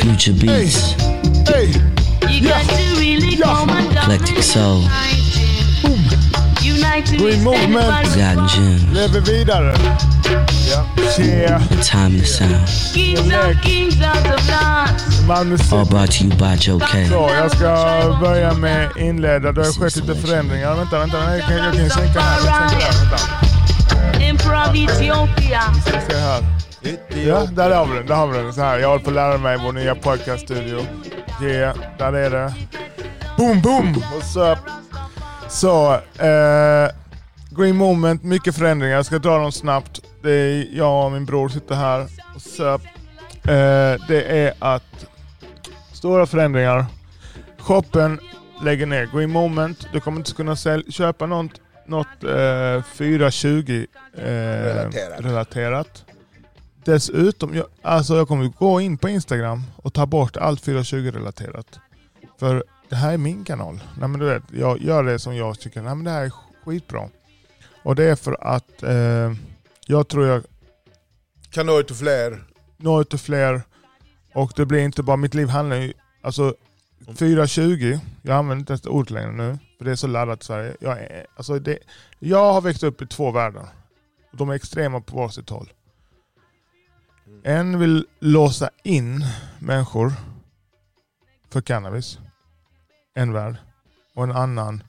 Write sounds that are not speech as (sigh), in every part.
Future Beats, Hey, Eclectic Soul, Green Movement. Forgotten Gems, lever vidare. Ja. Yeah. and Timeless Sound. Malmö All brought to you by Joe K. Så, jag ska börja med inleda. Det har skett lite förändringar. Vänta, vänta. Jag kan, jag kan sänka här. Jag sänker där. Vänta. Improv Ethiopia. Ska se här. Ja, där har vi den. Där har vi den. Så här. Jag håller på att lära mig vår nya podcaststudio. Yeah, där är det. Boom, boom! What's up? Så, eh, Green Moment, mycket förändringar. Jag ska dra dem snabbt. Det är jag och min bror sitter här. What's up? Eh, det är att stora förändringar. Shoppen lägger ner Green Moment. Du kommer inte kunna sälj- köpa något, något eh, 420 eh, Relaterat. relaterat. Dessutom, jag, alltså jag kommer gå in på Instagram och ta bort allt 420-relaterat. För det här är min kanal. Nej, men du vet, jag gör det som jag tycker nej, men det här är skitbra. Och det är för att eh, jag tror jag Kan nå ut till fler. når ut till fler och det blir inte bara, mitt liv handlar ju, alltså 420, jag använder inte ens ordet längre nu, för det är så laddat i Sverige. Jag, är, alltså det, jag har växt upp i två världar. De är extrema på varsitt håll. En vill låsa in människor för cannabis, en värld. Och en annan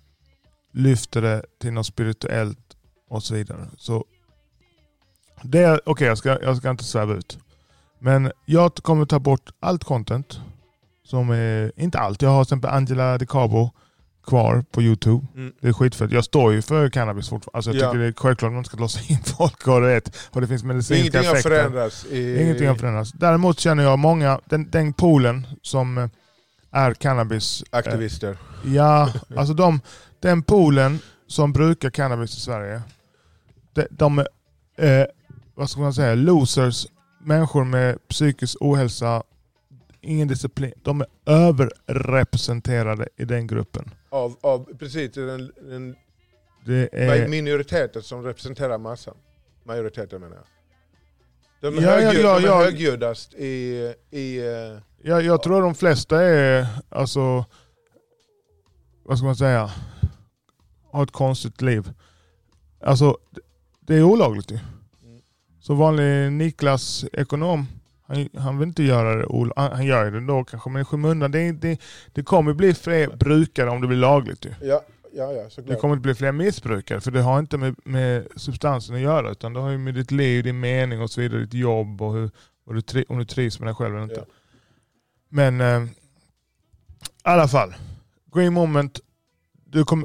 lyfter det till något spirituellt och så vidare. Så det är, okej jag, ska, jag ska inte sväva ut. Men jag kommer ta bort allt content. Som är, inte allt, jag har till exempel Angela DiCabo kvar på Youtube. Mm. Det är skitfett. Jag står ju för cannabis fortfarande. Alltså jag Ja. tycker det är självklart att man ska låsa in (laughs) folk och det, vet. och det finns medicinska Ingenting har effekter. förändrats. I, Ingenting har förändrats. Däremot känner jag många, den, den poolen som eh, är cannabis... eh, Aktivister. Ja, alltså de, den poolen som brukar cannabis i Sverige, de, de är, eh, vad ska man säga, losers, människor med psykisk ohälsa, ingen disciplin. De är överrepresenterade i den gruppen. Av, av precis den, den Det är minoriteten som representerar massan? Majoriteten menar jag. De är, Ja, ja, högljudd, ja, de är ja. högljuddast i... i eh, jag, jag tror de flesta är, alltså, vad ska man säga, har ett konstigt liv. Alltså, det- det är olagligt ju. Mm. Så vanlig Niklas, ekonom, han, han vill inte göra det han, han gör det då kanske, men i skymundan, det, det, det kommer bli fler brukare om det blir lagligt ju. ja, ja, ja, Det såklart. kommer inte bli fler missbrukare, för det har inte med, med substansen att göra, utan det har ju med ditt liv, din mening och så vidare, ditt jobb och hur, och du, om du trivs med dig själv eller inte. Ja. Men eh, i alla fall, Green Moment,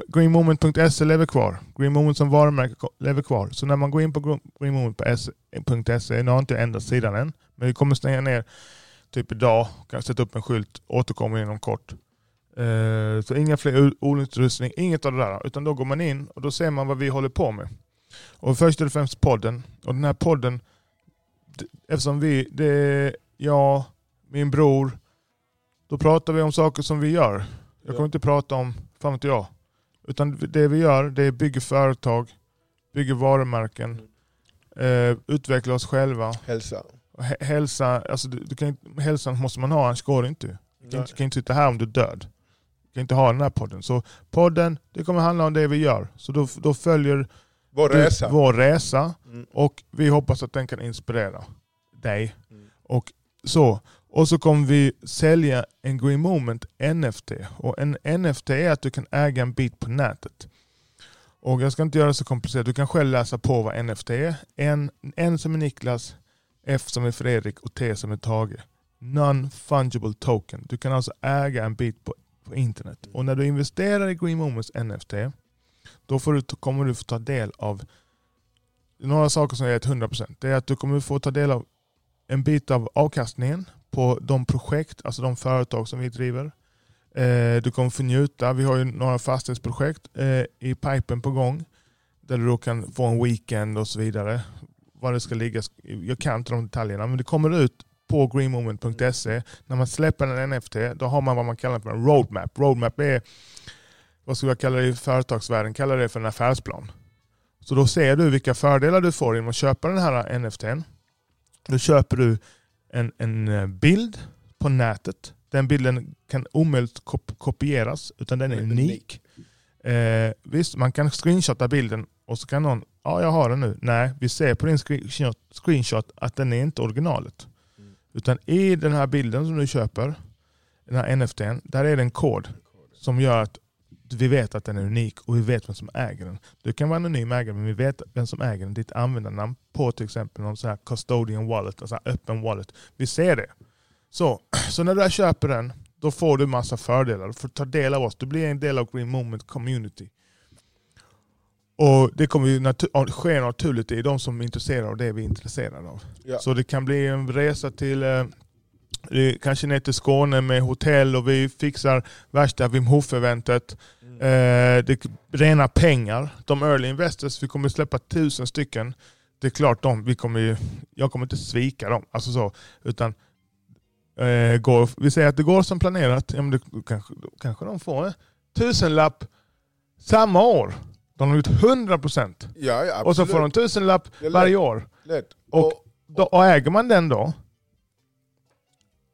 greenmoment.se lever kvar. Green Moment som varumärke lever kvar. Så när man går in på greenmoment.se, nu har inte ändrat sidan än, men vi kommer stänga ner typ idag, kan sätta upp en skylt, återkommer inom kort. Eh, så inga fler o- olycksutrustning, inget av det där. Utan då går man in och då ser man vad vi håller på med. Och först och främst podden. Och den här podden, eftersom vi, det är jag, min bror, då pratar vi om saker som vi gör. Jag kommer inte prata om, fan vet jag. Utan det vi gör, det är bygger företag, bygger varumärken, eh, utvecklar oss själva. Hälsa. Hälsa, alltså du, du kan, hälsan måste man ha, annars går det inte. Du kan, inte, kan inte sitta här om du är död. Du kan inte ha den här podden. Så podden, det kommer handla om det vi gör. Så då, då följer Vår du resa. vår resa Mm. och vi hoppas att den kan inspirera dig. Mm. Och så. Och så kommer vi sälja en Green Moment NFT. Och en NFT är att du kan äga en bit på nätet. Och jag ska inte göra det så komplicerat. Du kan själv läsa på vad NFT är. En, en som är Niklas, F som är Fredrik och T som är Tage. Non-fungible token. Du kan alltså äga en bit på, på internet. Och när du investerar i Green Moments NFT, då får du, kommer du få ta del av några saker som är ett 100%. Det är att du kommer få ta del av en bit av avkastningen på de projekt, alltså de företag som vi driver. Eh, du kommer få njuta. Vi har ju några fastighetsprojekt eh, i pipen på gång. Där du då kan få en weekend och så vidare. Var det ska ligga, jag kan inte de detaljerna. Men det kommer ut på greenmoment.se. När man släpper en NFT, då har man vad man kallar för en roadmap. Roadmap är, vad skulle jag kalla det i företagsvärlden, kallar det för en affärsplan. Så då ser du vilka fördelar du får genom att köpa den här NFTn. Då köper du en, en eh, bild på nätet. Den bilden kan omöjligt kop kopieras utan den är Den är unik. Eh, visst, man kan screenshotta bilden och så kan någon, ja jag har den nu. Nej, vi ser på din screenshot, screenshot att den är inte originalet. Mm. Utan i den här bilden som du köper, den här NFTn, där är det en kod som gör att vi vet att den är unik och vi vet vem som äger den. Du kan vara anonym ägare men vi vet vem som äger den. Ditt användarnamn på till exempel någon sån här custodian wallet, alltså öppen wallet. Vi ser det. Så, (clears throat) så när du köper den, då får du massa fördelar. Du får ta del av oss. Du blir en del av Green Moment Community. Och Det kommer ju natu- ske naturligt i de som är intresserade av det vi är intresserade av. Ja. Så det kan bli en resa till eh, kanske ner till Skåne med hotell och vi fixar värsta Wim Hof-eventet. Mm. Eh, det rena pengar. De early investors, vi kommer släppa tusen stycken. Det är klart, de, vi kommer ju, jag kommer inte svika dem. Alltså så, utan eh, går, vi säger att det går som planerat, ja, men det, kanske, kanske de får en tusenlapp samma år. De har gjort 100% Ja, ja, och så får de tusenlapp är lätt. varje år. Lätt. Och- Och, Då, och äger man den då,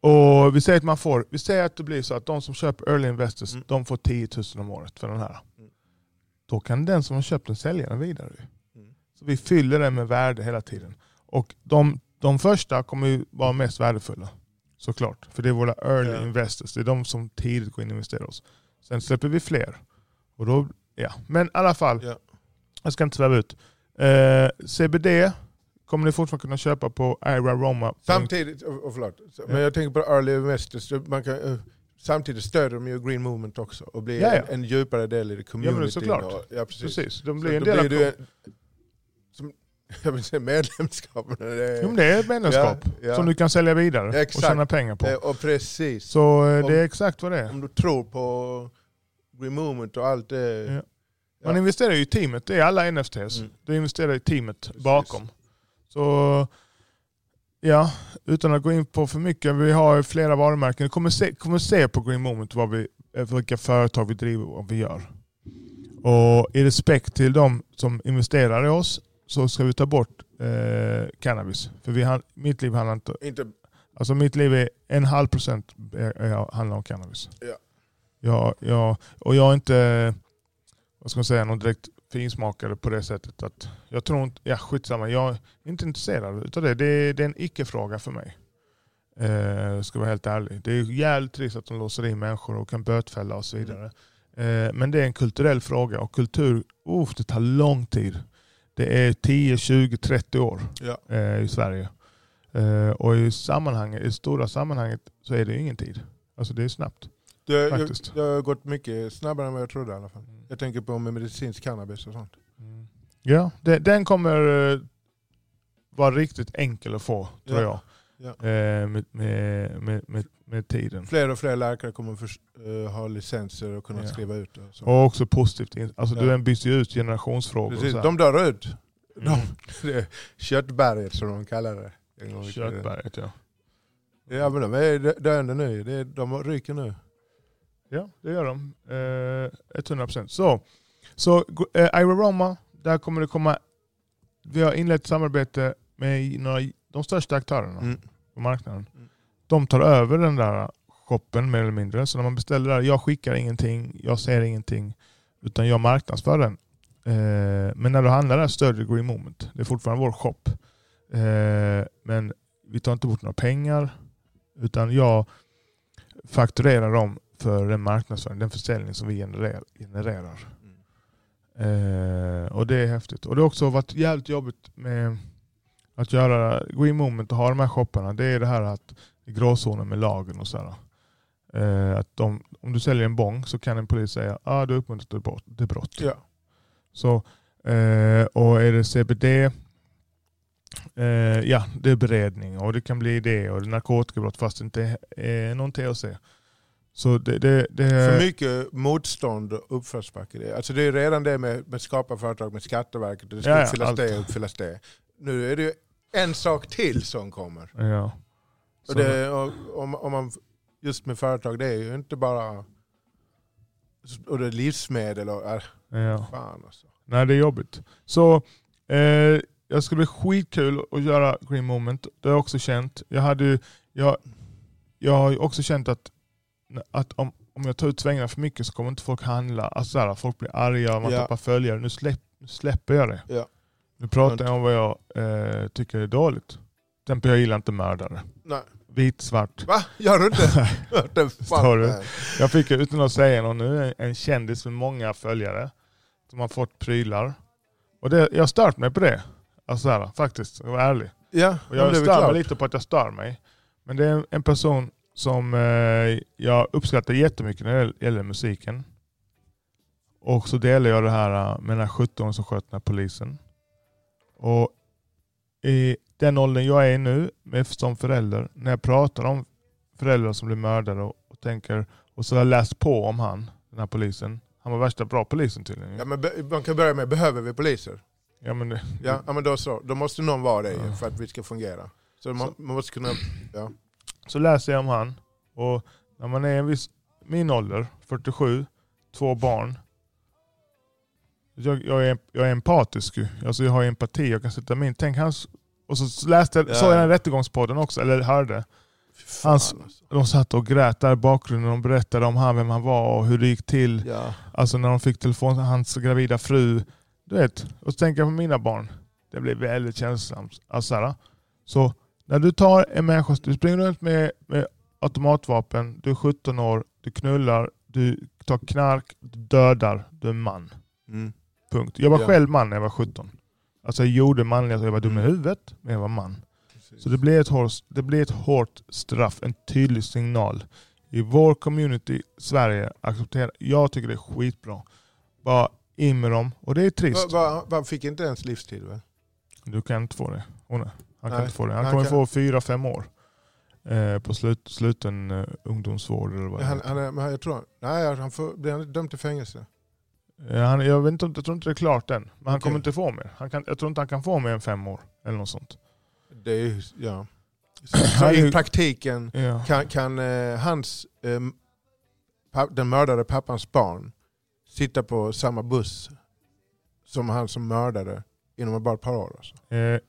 och vi säger att man får, vi säger att det blir så att de som köper early investors, Mm. de får 10 000 om året för den här. Mm. Då kan den som har köpt den sälja den vidare. Mm. Så vi fyller den med värde hela tiden. Och de, de första kommer ju vara mest värdefulla. Såklart. För det är våra early Ja. investors. Det är de som tidigt går in och investerar oss. Sen släpper vi fler. Och då, ja. Men i alla fall, Ja. jag ska inte sväva ut. Eh, CBD kommer ni fortfarande kunna köpa på Ira Roma. samtidigt, och och förlåt, Så- men Ja. jag tänker på early investors, man kan, eh, samtidigt stöder de ju Green Movement också och blir Ja, ja. En, en djupare del i det community. såklart. Och, ja, precis. Precis, de Så blir en då del av... blir som, (laughs) jag vill säga medlemskap, men det är, Jo, men det är ett medlemskap Ja, ja. som du kan sälja vidare och Exakt. tjäna pengar på. Eh, och precis. Så eh, Om- det är exakt vad det är. Om du tror på Green Movement och allt det. Ja. Ja. Man investerar ju i teamet, det är alla NFTs. Mm. Du investerar i teamet Precis. bakom. Så ja, utan att gå in på för mycket, vi har flera varumärken. Du kommer se, kommer se på Green Moment vad vi, eh, vilka företag vi driver och vad vi gör. Och i respekt till de som investerar i oss så ska vi ta bort eh, cannabis. För vi, mitt liv handlar inte Inte, Alltså mitt liv är en halv procent är- handlar om cannabis. Ja. Jag, jag, och jag är inte vad ska man säga, någon direkt finsmakare på det sättet. att Jag tror inte, ja skitsamma, jag är inte intresserad utav det. Det är, det är en icke-fråga för mig. Eh, ska vara helt ärlig. Det är jävligt trist att de låser in människor och kan bötfälla och så vidare. Eh, men det är en kulturell fråga och kultur, oh, det tar lång tid. Det är 10, 20, 30 år ja. eh, i Sverige. Eh, och i, sammanhanget, i stora sammanhanget så är det ingen tid. Alltså det är snabbt. Det, jag, Faktiskt. det har gått mycket snabbare än vad jag trodde i alla fall. Jag tänker på med medicinsk cannabis och sånt. Ja, det, den kommer eh, vara riktigt enkel att få tror Ja. jag. Ja. Eh, med, med, med, med, med tiden. Fler och fler läkare kommer för, eh, ha licenser och kunna Ja. skriva ut det. och Så. Och också positivt. Alltså Ja. den byts ju ut generationsfrågor. och Precis, de dör ut. Mm. De, köttberget som de kallar det. Köttberget ja. Ja men de är döende nu. De ryker nu. Ja, det gör de. Eh, 100%. Så, så eh, Ira Roma, där kommer det komma... Vi har inlett ett samarbete med några, de största aktörerna Mm. på marknaden. Mm. De tar över den där shoppen mer eller mindre. Så när man beställer där, jag skickar ingenting, jag ser ingenting. Utan jag marknadsför den. Eh, men när du handlar där stödjer Green Moment. Det är fortfarande vår shop. Eh, men vi tar inte bort några pengar. Utan jag fakturerar dem för den marknadsföring, den försäljning som vi genererar. genererar. Eh, och det är häftigt. Och det har också varit jävligt jobbigt med att göra Green Moment och ha de här shopparna. Det är det här att gråzonen med lagen och sådär. Eh, att de, om du säljer en bong så kan en polis säga att ah, du uppmuntrar till brott. Ja. Så, eh, och är det CBD, eh, ja det är beredning och det kan bli det och det narkotikabrott fast det inte är någon THC. Så det, det, det, För mycket motstånd och uppförsbacke. Det- Alltså det är redan det med, med skapa företag med Skatteverket. Det ska Ja, uppfyllas allt. det och uppfyllas det. Nu är det ju en sak till som kommer. ja. Och det, och, om, om man, just med företag, det är ju inte bara och det är livsmedel och äh, ja. fan alltså. Nej, det är jobbigt. Så eh, jag skulle bli skitkul att göra Green Moment. Det har jag också känt. Jag, hade, jag, jag har ju också känt att, att om, om jag tar ut svängarna för mycket så kommer inte folk handla. Alltså så här, folk blir arga, man Ja. tappar följare. Nu, släpp, nu släpper jag det. Ja. Nu pratar jag om vad jag eh, tycker är dåligt. Till jag gillar inte mördare. Nej. Vit, svart. Va? Gör du inte? (laughs) Det (laughs) du? Jag fick utan att säga något nu en, kändis med många följare som har fått prylar. Och det, jag har stört mig på det. Alltså så här, faktiskt, jag var ärlig. Ja, Och jag stör mig lite på att jag stör mig. Men det är en person som eh, jag uppskattar jättemycket när det gäller musiken. Och så delar jag det här eh, med den här 17 som sköt den här polisen. Och i den åldern jag är nu med, som förälder, när jag pratar om föräldrar som blir mördade och, och tänker, och så har jag läst på om han, den här polisen. Han var värsta bra polisen tydligen. Ja, men man kan börja med, behöver vi poliser? Ja, men det, Ja, ja men då så. Då måste någon vara det Ja. för att vi ska fungera. Så man, man måste kunna... Ja. Så läser jag om han och när man är en viss, min ålder, 47, två barn. Jag, jag, är, jag är empatisk ju. Alltså jag har empati, jag kan sätta min... Tänk hans... Och så läste jag, Ja. såg jag den rättegångspodden också, eller hörde. Hans- alltså. De satt och grät där i bakgrunden, de berättade om han, vem han var och hur det gick till. Ja. Alltså när de fick telefon, hans gravida fru. Du vet, och så tänker jag på mina barn. Det blir väldigt känslosamt. Alltså, så när du tar en människa, du springer runt med, med automatvapen, du är 17 år, du knullar, du tar knark, du dödar, du är man. Mm. Punkt. Jag var Ja. själv man när jag var 17. Alltså jag gjorde manliga, jag var dum i Mm. huvudet, men jag var man. Precis. Så det blir, ett hårt, det blir ett hårt straff, en tydlig signal. I vår community, Sverige, acceptera. Jag tycker det är skitbra. Bara in med dem. Och det är trist. Va, va, va, fick inte ens livstid väl? Du kan inte få det. Oh. Han kan Nej, inte få det. Han han kommer kan- få fyra, fem år. Eh, på slut, sluten eh, ungdomsvård eller vad Han, han, är- jag tror, nej, han får, blir han dömd till fängelse? Eh, han, jag, vet inte, jag tror inte det är klart än. Men han Okej. kommer inte få mer. Han kan, jag tror inte han kan få mer än fem år. Eller något sånt. Det är ja. (clears throat) Så, Han i praktiken Ja. kan, kan eh, hans, eh, pa, den mördade pappans barn sitta på samma buss som han som mördade inom bara ett par år? Alltså. Eh,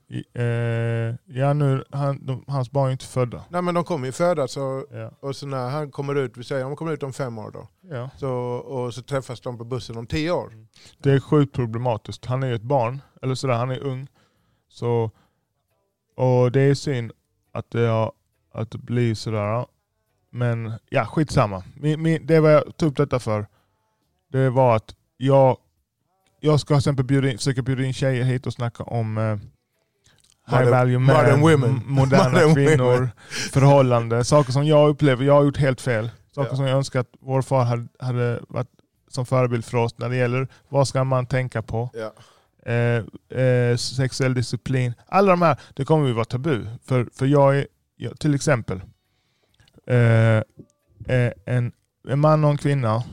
eh, ja, nu, han, de, hans barn är inte födda. Nej men de kommer ju födas och, Ja. och så när han kommer ut, vi säger han kommer ut om fem år då, Ja. så, och så träffas de på bussen om tio år. Det är sjukt problematiskt. Han är ju ett barn, eller sådär, han är ung. Så, och det är synd att det, har, att det blir sådär. Men ja, skitsamma. Min, min, det var jag tog upp detta för, det var att jag, jag ska till exempel bjuda in, försöka bjuda in tjejer hit och snacka om eh, high Modern- value men, modern women. moderna (laughs) Modern kvinnor, women. förhållanden. Saker som jag upplever, jag har gjort helt fel. Saker Ja. som jag önskar att vår far hade, hade varit som förebild för oss när det gäller vad ska man tänka på. Ja. Eh, eh, sexuell disciplin. Alla de här, det kommer ju vara tabu. För, för jag är, jag, till exempel, eh, eh, en, en man och en kvinna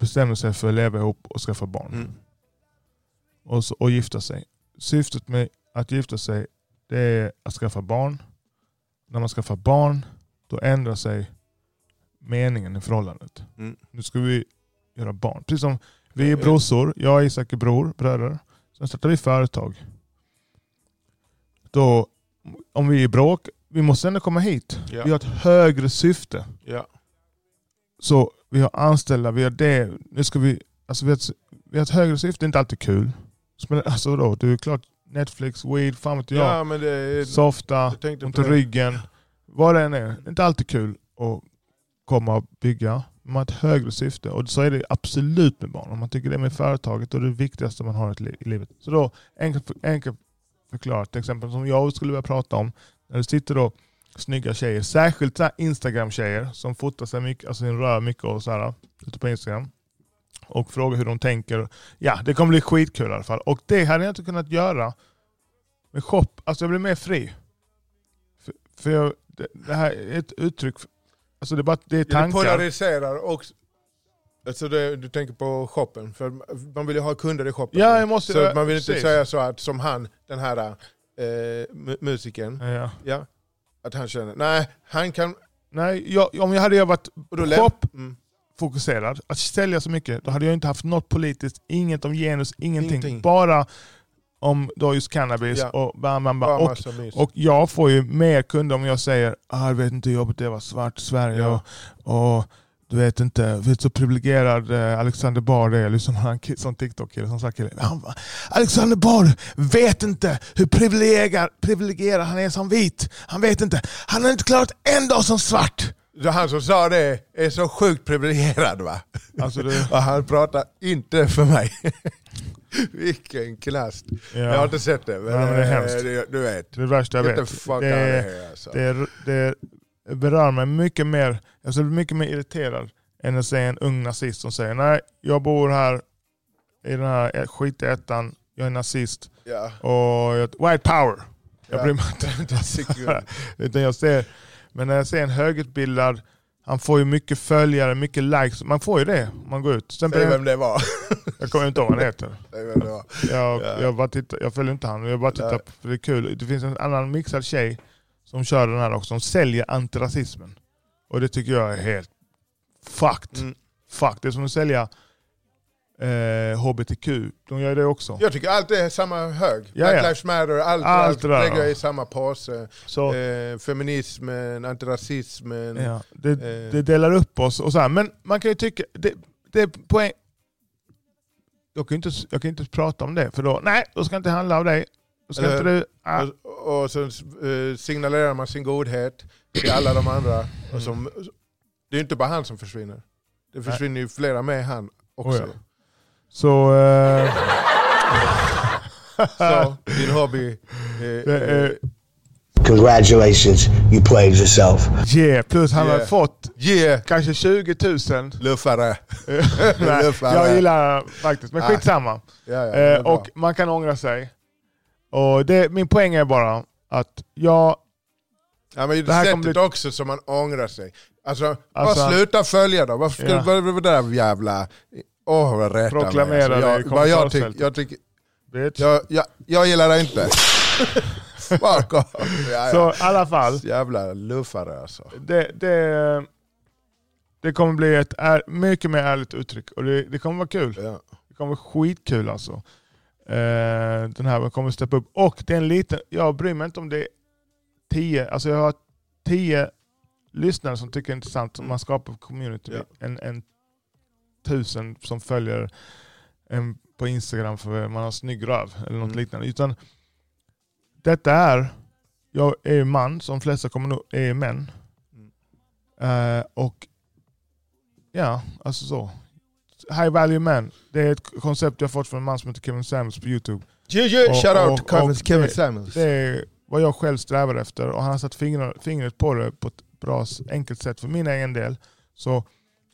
bestämmer sig för att leva ihop och skaffa barn. Mm. Och, så, och gifta sig. Syftet med att gifta sig det är att skaffa barn. När man skaffar barn, då ändrar sig meningen i förhållandet. Mm. Nu ska vi göra barn. Precis som vi är brorsor, jag och Isak är bror, bröder. Sen startar vi företag. Då, om vi är i bråk, vi måste ändå komma hit. Ja. Vi har ett högre syfte. Ja. Så vi har anställda, vi har det. Nu ska vi, alltså vi, har ett, vi har ett högre syfte, det inte alltid kul. Men alltså då, det är klart Netflix, weed, fan vet jag. ja men det är... Softa, ont i det. ryggen. Vad det än är. Det är inte alltid kul att komma och bygga. Man har ett högre syfte. Och så är det absolut med barn. Om man tycker det är med företaget och det viktigaste man har i li- i livet. Så då, enkelt, enkelt förklarat, till exempel som jag skulle vilja prata om. När det sitter då snygga tjejer, särskilt Instagram-tjejer som fotar sig mycket, alltså sin rör mycket och så här, ute på Instagram. Och frågar hur de tänker. Ja, det kommer bli skitkul i alla fall. Och det hade jag inte kunnat göra med shop. Alltså jag blir mer fri. För, för jag, det, det här är ett uttryck, alltså det är, bara, det är Ja, det tankar. polariserar också. Alltså det, du tänker på shoppen, för man vill ju ha kunder i shoppen. Ja, jag måste... så man vill inte precis. säga så att som han, den här eh, mu- musikern, Ja. ja, att han känner, nej, han kan... Nej, jag, om jag hade varit Och då Shop. läm- mm, fokuserad, att sälja så mycket, då hade jag inte haft något politiskt, inget om genus, ingenting. Ingenting. Bara om då just cannabis Ja. och bam, bam, bam. Och, och jag får ju mer kunder om jag säger ah, jag vet inte hur jobbigt det var svart i Sverige Ja. och, och du vet inte, vet så privilegierad eh, Alexander Bard är. Liksom han sån TikTok-kille som Alexander Bard vet inte hur privilegierad, privilegierad han är som vit. Han vet inte. Han har inte klarat en dag som svart. Han som sa det är så sjukt privilegierad va? Alltså det, (laughs) Och han pratar inte för mig. (laughs) Vilken knast. ja, Jag har inte sett det, men, Ja, men det är eh, hemskt. det, du vet. det är det värsta jag vet. Det, of here alltså. det, det berör mig mycket mer. Jag skulle bli mycket mer irriterad än att se en ung nazist som säger nej, jag bor här i den här skitettan, jag är nazist Ja. och jag, white power. Jag Ja. bryr mig inte. (laughs) (laughs) Utan jag ser, men när jag ser en högutbildad, han får ju mycket följare, mycket likes. Man får ju det om man går ut. Sen Säg vem det var. (laughs) jag kommer inte ihåg vad han heter. Säg vem det var. Jag, Ja. jag, bara tittar, jag följer inte han, jag bara tittar för det är kul. Det finns en annan mixad tjej som kör den här också, som säljer antirasismen. Och det tycker jag är helt fucked. Mm. Fuck. Det är som att sälja eh, HBTQ. De gör det också. Jag tycker allt är samma hög. Ja, Black. Lives Matter, allt, Allt allt, det lägger jag ja. i samma påse. Så, Eh, feminismen, antirasismen. ja, det, eh. det delar upp oss och så här. Men man kan ju tycka, det, det är poäng. Jag kan, ju inte, jag kan inte prata om det, för då, nej, då ska jag inte handla av dig. Då ska Eller- inte du, ah, Och, och så eh, signalerar man sin godhet till alla de andra. Och som, det är inte bara han som försvinner. Det försvinner ju flera med han också. Oh ja. Så... Eh, (laughs) Så din hobby... Eh, (laughs) det Congratulations, you played yourself. yeah, plus han har Yeah. fått yeah, kanske 20 000. luffare. (laughs) Nej, Luffare. jag gillar faktiskt, men Ah. skitsamma. Ja, ja, det Eh, och man kan ångra sig. Och det, min poäng är bara att jag... Ja, men Det här sättet bli- också som man ångrar sig. Alltså, Alltså- bara sluta följa då. Varför ska Ja. det där jävla... Åh vad rätta mig. Proklamera alltså. jag, vad jag, tyck, jag, Bitch. jag, jag, jag gillar det inte. (laughs) Fuck off. Ja. Så i alla fall, Jävla luffare alltså. det, det, det kommer bli ett är, mycket mer ärligt uttryck och det, det kommer vara kul. Ja. Det kommer vara skitkul alltså. Eh, den här kommer steppa upp. Och det är en liten, jag bryr mig inte om det är tio, alltså jag har tio lyssnare som tycker det är intressant, som man skapar community. Ja. En, en tusen som följer en på Instagram för man har snygg röv eller något Mm. liknande. Utan detta är, jag är ju man, som de flesta kommer nog är män. Eh, och ja, alltså så. High value man, det är ett koncept jag fått från en man som heter Kevin Samuels på Youtube. Yeah, yeah, Och- shout out och- to Kevin, och Kevin Samuels. Det är vad jag själv strävar efter och han har satt fingrar, fingret på det på ett bra, enkelt sätt för min egen del. Så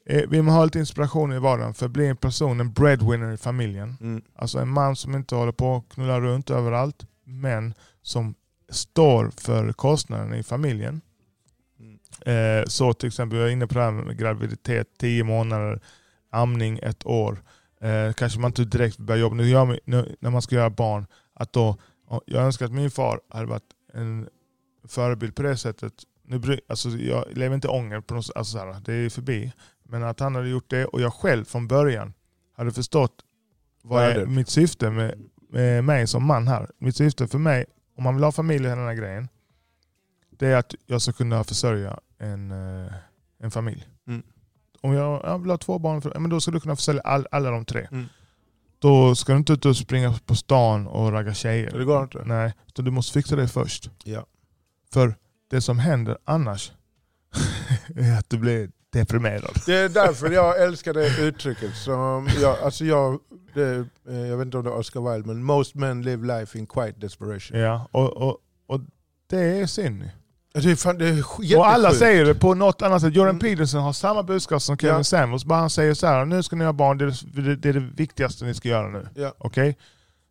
eh, vill man ha lite inspiration i vardagen för att bli en person, en breadwinner i familjen. Mm. Alltså en man som inte håller på att knulla runt överallt, men som står för kostnaden i familjen. Eh, så till exempel, jag är inne på det här med graviditet, 10 månader, amning ett år. Eh, kanske man inte direkt börjar jobba. Nu, gör man, nu när man ska göra barn, att då, ja, jag önskar att min far hade varit en förebild på det sättet. Nu, bry- alltså, jag lever inte i ånger, på något, alltså, så här, det är förbi. Men att han hade gjort det och jag själv från början hade förstått vad är mitt syfte med, med mig som man här. Mitt syfte för mig, om man vill ha familj och den här grejen, det är att jag ska kunna försörja en, eh, en familj. Mm. Om jag, jag vill ha två barn, för, men då ska du kunna försörja all, alla de tre. Mm. Då ska du inte ut och springa på stan och ragga tjejer. Det går inte. Nej, utan du måste fixa det först. Ja. För det som händer annars (laughs) är att du blir deprimerad. Det är därför jag älskar det uttrycket. Som jag, alltså jag, det, eh, jag vet inte om det är Oscar Wilde, men most men live life in quiet desperation. Ja, och, och, och det är synd. Det är, fan, det är. Och alla säger det på något annat sätt. Jordan Mm. Peterson har samma budskap som Kevin Ja. Samuels. Bara han säger så här, nu ska ni ha barn, det är det, det, är det viktigaste ni ska göra nu. Ja. Okej?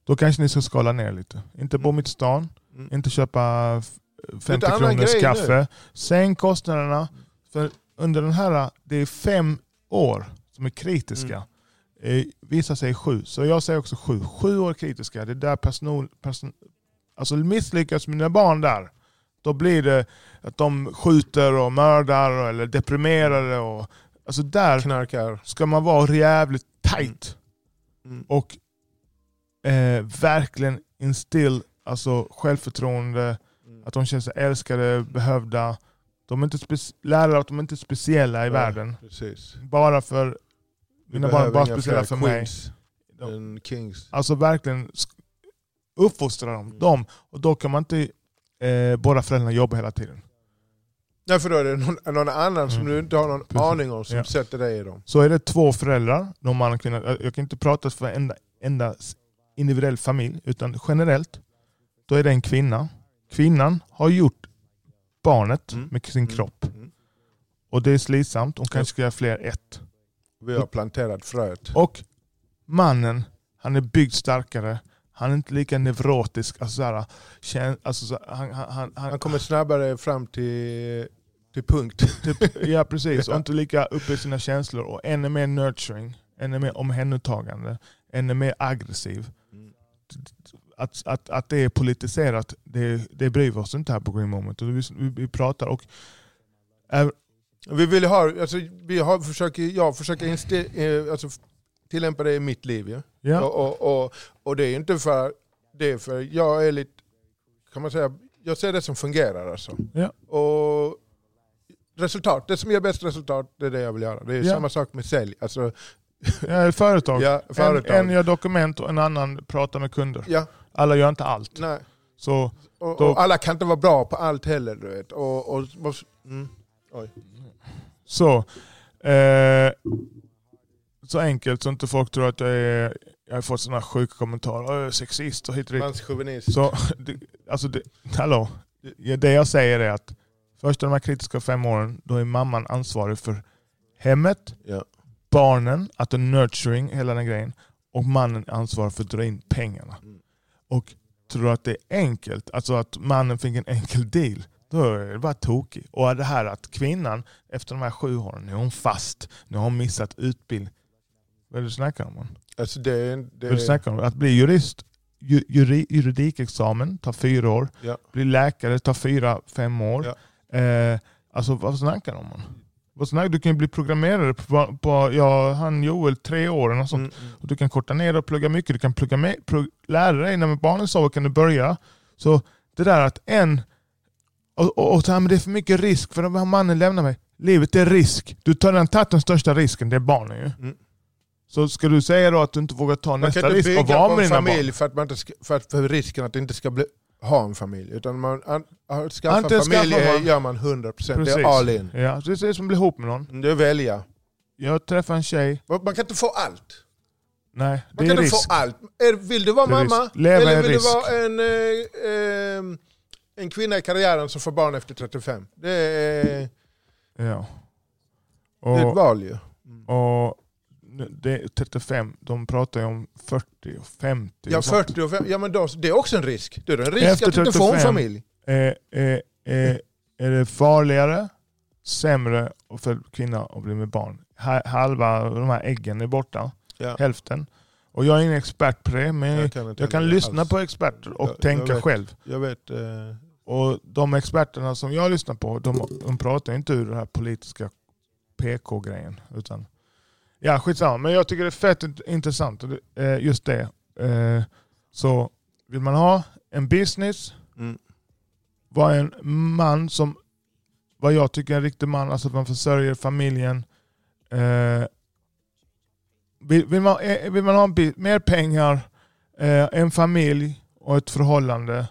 Då kanske ni ska skala ner lite. Inte bo Mm. mitt i stan, Mm. inte köpa f- 50 Lite annan kronors kaffe. Sänk kostnaderna. För under den här, det är fem år som är kritiska. Mm. Eh, vissa säger sju, så jag säger också sju. Sju år kritiska, det är där person, person, alltså misslyckas mina barn där, då blir det att de skjuter och mördar eller deprimerade. Och, alltså där Knarkar. ska man vara jävligt tight Mm. och eh, verkligen instill alltså självförtroende, Mm. att de känner sig älskade, behövda. De är inte speci- lära att de inte är speciella i Nej, världen. Precis. Bara för mina barn är bara speciella för mig. queens än kings. Alltså verkligen uppfostra dem. Mm. dem. Och då kan man inte eh, båda föräldrarna jobba hela tiden. Nej för då är det någon, någon annan som Mm. du inte har någon Precis. aning om som Ja. sätter dig i dem. Så är det två föräldrar, någon man och kvinna. Jag kan inte prata för enda, enda individuell familj, utan generellt. Då är det en kvinna. Kvinnan har gjort barnet Mm. med sin Mm. kropp. Mm. Och det är slitsamt. Hon kanske ska göra fler ett. Vi har planterat fröet. Och mannen, han är byggd starkare. Han är inte lika neurotisk. Alltså såhär, kän, alltså så, han, han, han, Han kommer snabbare fram till, till punkt. Typ, ja (laughs) precis, och inte lika uppe i sina känslor. Och ännu mer nurturing, ännu mer omhändertagande, ännu mer aggressiv. Mm. Att, att, att det är politiserat, det, det bryr vi oss inte här på Green Moment. Och vi, vi, pratar och... Är, Vi vill ha, alltså, vi har, försöker, jag försöker inste, eh, alltså, tillämpa det i mitt liv. Ja? ja, Och, och, och, och det är inte för, det för jag är lite, kan man säga, jag ser det som fungerar alltså. Ja. Och resultat, det som ger bäst resultat, det är det jag vill göra. Det är Ja. samma sak med sälj. Alltså, (laughs) är företag. ja, en, företag. en gör dokument och en annan pratar med kunder. ja, Alla gör inte allt. nej. Så Och, Då- och alla kan inte vara bra på allt heller. Du vet. Och, och, och, mm. Så, eh, så enkelt så inte folk tror att jag är... Jag har fått sådana sjuka kommentarer. "Åh, jag är sexist och hit och dit. Så, alltså det, hallå. Det jag säger är att första de här kritiska fem åren, då är mamman ansvarig för hemmet, Ja. barnen, att det nurturing, hela den grejen. Och mannen är ansvarig för att dra in pengarna. Mm. Och tror att det är enkelt, alltså att mannen fick en enkel deal, då är det bara tokig. Och det här att kvinnan, efter de här sju åren, nu är hon fast, nu har hon missat utbildning. Vad är det du snackar om? Alltså det, är- det, är det du snackar om? Att bli jurist, ju, juri, juridikexamen tar fyra år, Ja. bli läkare tar fyra, fem år. Ja. Eh, alltså vad snackar de om? Vad snackar, du kan ju bli programmerare på, på ja, han Joel, tre år något sånt. Mm, mm. Och du kan korta ner och plugga mycket. Du kan plugga med, plugg, lära dig när barnen sover kan du börja. Så det där att en... Och, och, och men det är för mycket risk för den här mannen lämnar mig. Livet är risk. Du tar redan tagit den största risken, det är barnen ju. Mm. Så ska du säga då att du inte vågar ta Man nästa inte risk och vara med en dina barn? familj för, att man inte ska, för, att, för risken att det inte ska bli, ha en familj. Utan man an, att skaffa Antingen familj skaffar man- gör man 100%. Det Precis. är all in. Ja, det är som att bli ihop med någon. Det är välja. Jag träffar en tjej. Man kan inte få allt. Nej, det Man är kan inte risk. få allt. Vill du vara Det mamma? Leva eller vill risk. du vara en, eh, eh, en kvinna i karriären som får barn efter 35? Det är, Ja. det är ett Och, val ju. och det är 35, de pratar ju om 40 och 50. Ja, och sånt. 40 och 50, ja, men då, det är också en risk. Det är en risk Efter att du inte får en 35. familj. är, är, är, är det farligare, sämre för kvinna att bli med barn. Ha- Halva de här äggen är borta, Ja. hälften. Och jag är ingen expert på det, men jag kan, inte kan, lyssna alls. på experter och Jag- jag tänka vet. själv. Jag vet. Eh, Och de experterna som jag lyssnar på, de, de pratar inte ur den här politiska PK-grejen. Utan, ja, skitsamma. Men jag tycker det är fett int- intressant, eh, just det. Eh, Så vill man ha en business, mm. vara en man som, vad jag tycker är en riktig man, alltså att man försörjer familjen. Eh, vill, man, vill man ha mer pengar, en familj och ett förhållande,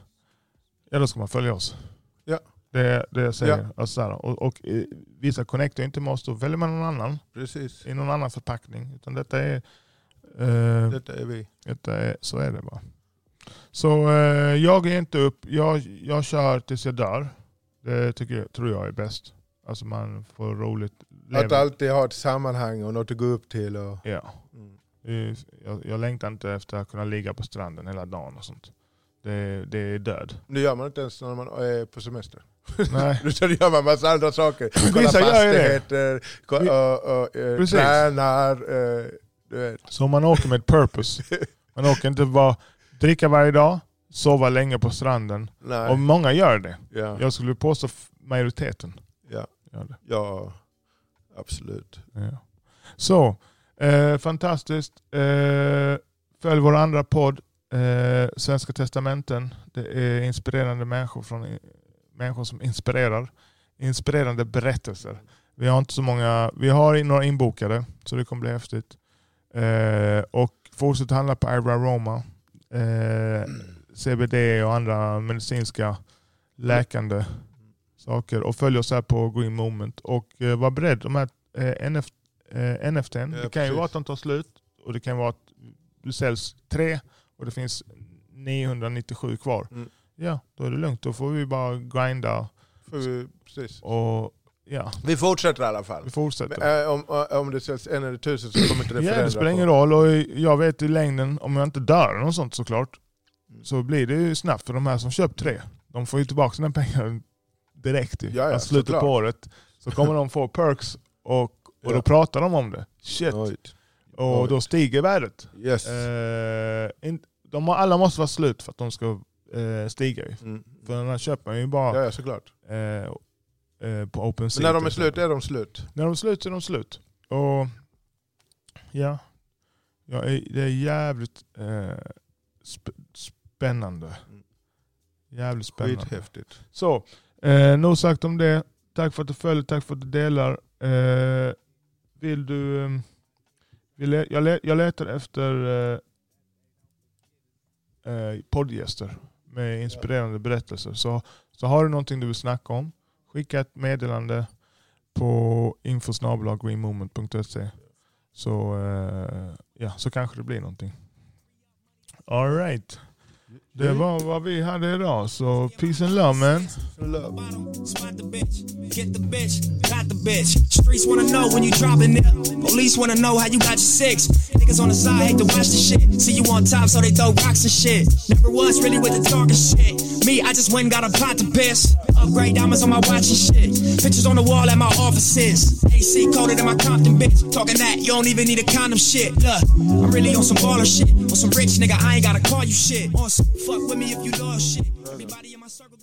ja då ska man följa oss. Det är det jag säger. Ja. Alltså, och, och eh, vissa connectar inte med oss, då väljer man någon annan Precis. i någon annan förpackning. Utan detta är, eh, Detta är vi. detta är, så är det bara. Så eh, jag ger inte upp. Jag, jag kör tills jag dör. Det tycker jag, tror jag är bäst. Alltså man får roligt. Att alltid ha ett sammanhang och något att gå upp till. Och, Ja. mm. Jag, jag längtar inte efter att kunna ligga på stranden hela dagen och sånt. Det, det är död. Det gör man inte ens när man är på semester. Nej. Det gör man massa andra saker. (laughs) Kolla Vissa gör ju det. fastigheter, ko- och, och, eh, tränar. eh, Du vet. Så man åker med ett purpose. Man åker inte bara dricka varje dag, sova länge på stranden. Nej. Och många gör det. Ja. Jag skulle påstå majoriteten Ja. ja, absolut. Ja. Så, eh, fantastiskt. Eh, följ vår andra podd, Eh, Svenska testamenten. Det är inspirerande människor, från, människor som inspirerar. Inspirerande berättelser. Vi har inte så många, vi har några inbokade så det kommer bli häftigt. Eh, och fortsätt handla på Ira Roma. Eh, CBD och andra medicinska läkande saker. Och följ oss här på Green Moment. Och eh, var beredd, de här eh, NF, eh, NFTn, Ja, det kan ju precis. vara att de tar slut och det kan vara att det säljs tre och det finns 997 kvar. Mm. Ja, då är det lugnt. Då får vi bara grinda Får vi, precis. och ja, vi fortsätter i alla fall. vi fortsätter. Eh, Om, om det säljs en eller tusen så kommer inte det Ja, förändra. det spelar ingen roll och jag vet i längden, om jag inte dör eller något sånt såklart, Mm. så blir det ju snabbt för de här som köpt tre. De får ju tillbaka sina pengar direkt i Ja, ja, slutet såklart. på året. Så kommer de få (laughs) perks och, och Ja. då pratar de om det. Shit. Oj. Och Oj. då stiger värdet. Yes. Eh, in, de alla måste vara slut för att de ska eh, stiga. Ju. Mm. För den här köper man ju bara Ja, ja, såklart. eh, eh, på OpenSea. Men när de är slut är de slut. När de är slut är de slut. Och ja, ja det är jävligt eh, sp spännande. Mm. Jävligt spännande. Skithäftigt. Så, eh, nog sagt om det. Tack för att du följer, tack för att du delar. Eh, vill du... Eh, vill jag, jag letar efter eh, eh, poddgäster med inspirerande berättelser. Så, så har du någonting du vill snacka om, skicka ett meddelande på infosnabelagreenmoment.se så, eh, ja, så kanske det blir någonting. All right. Det mm. var vad vi hade idag, så peace and love man. Love. Spot the bitch, get the bitch, got the bitch. Streets wanna know when you dropping it. Police wanna know how you got your six. Niggas on the side hate to watch the shit. See you on top, so they throw rocks and shit. Never was really with the talking shit. Me, I just went and got a pot to piss. Upgrade diamonds on my watch and shit. Pictures on the wall at my offices. AC coded in my Compton bitch. Talking that, you don't even need a condom shit. Look, I'm really on some baller shit. On some rich nigga, I ain't gotta call you shit. On some fuck with me if you love shit. Everybody in my circle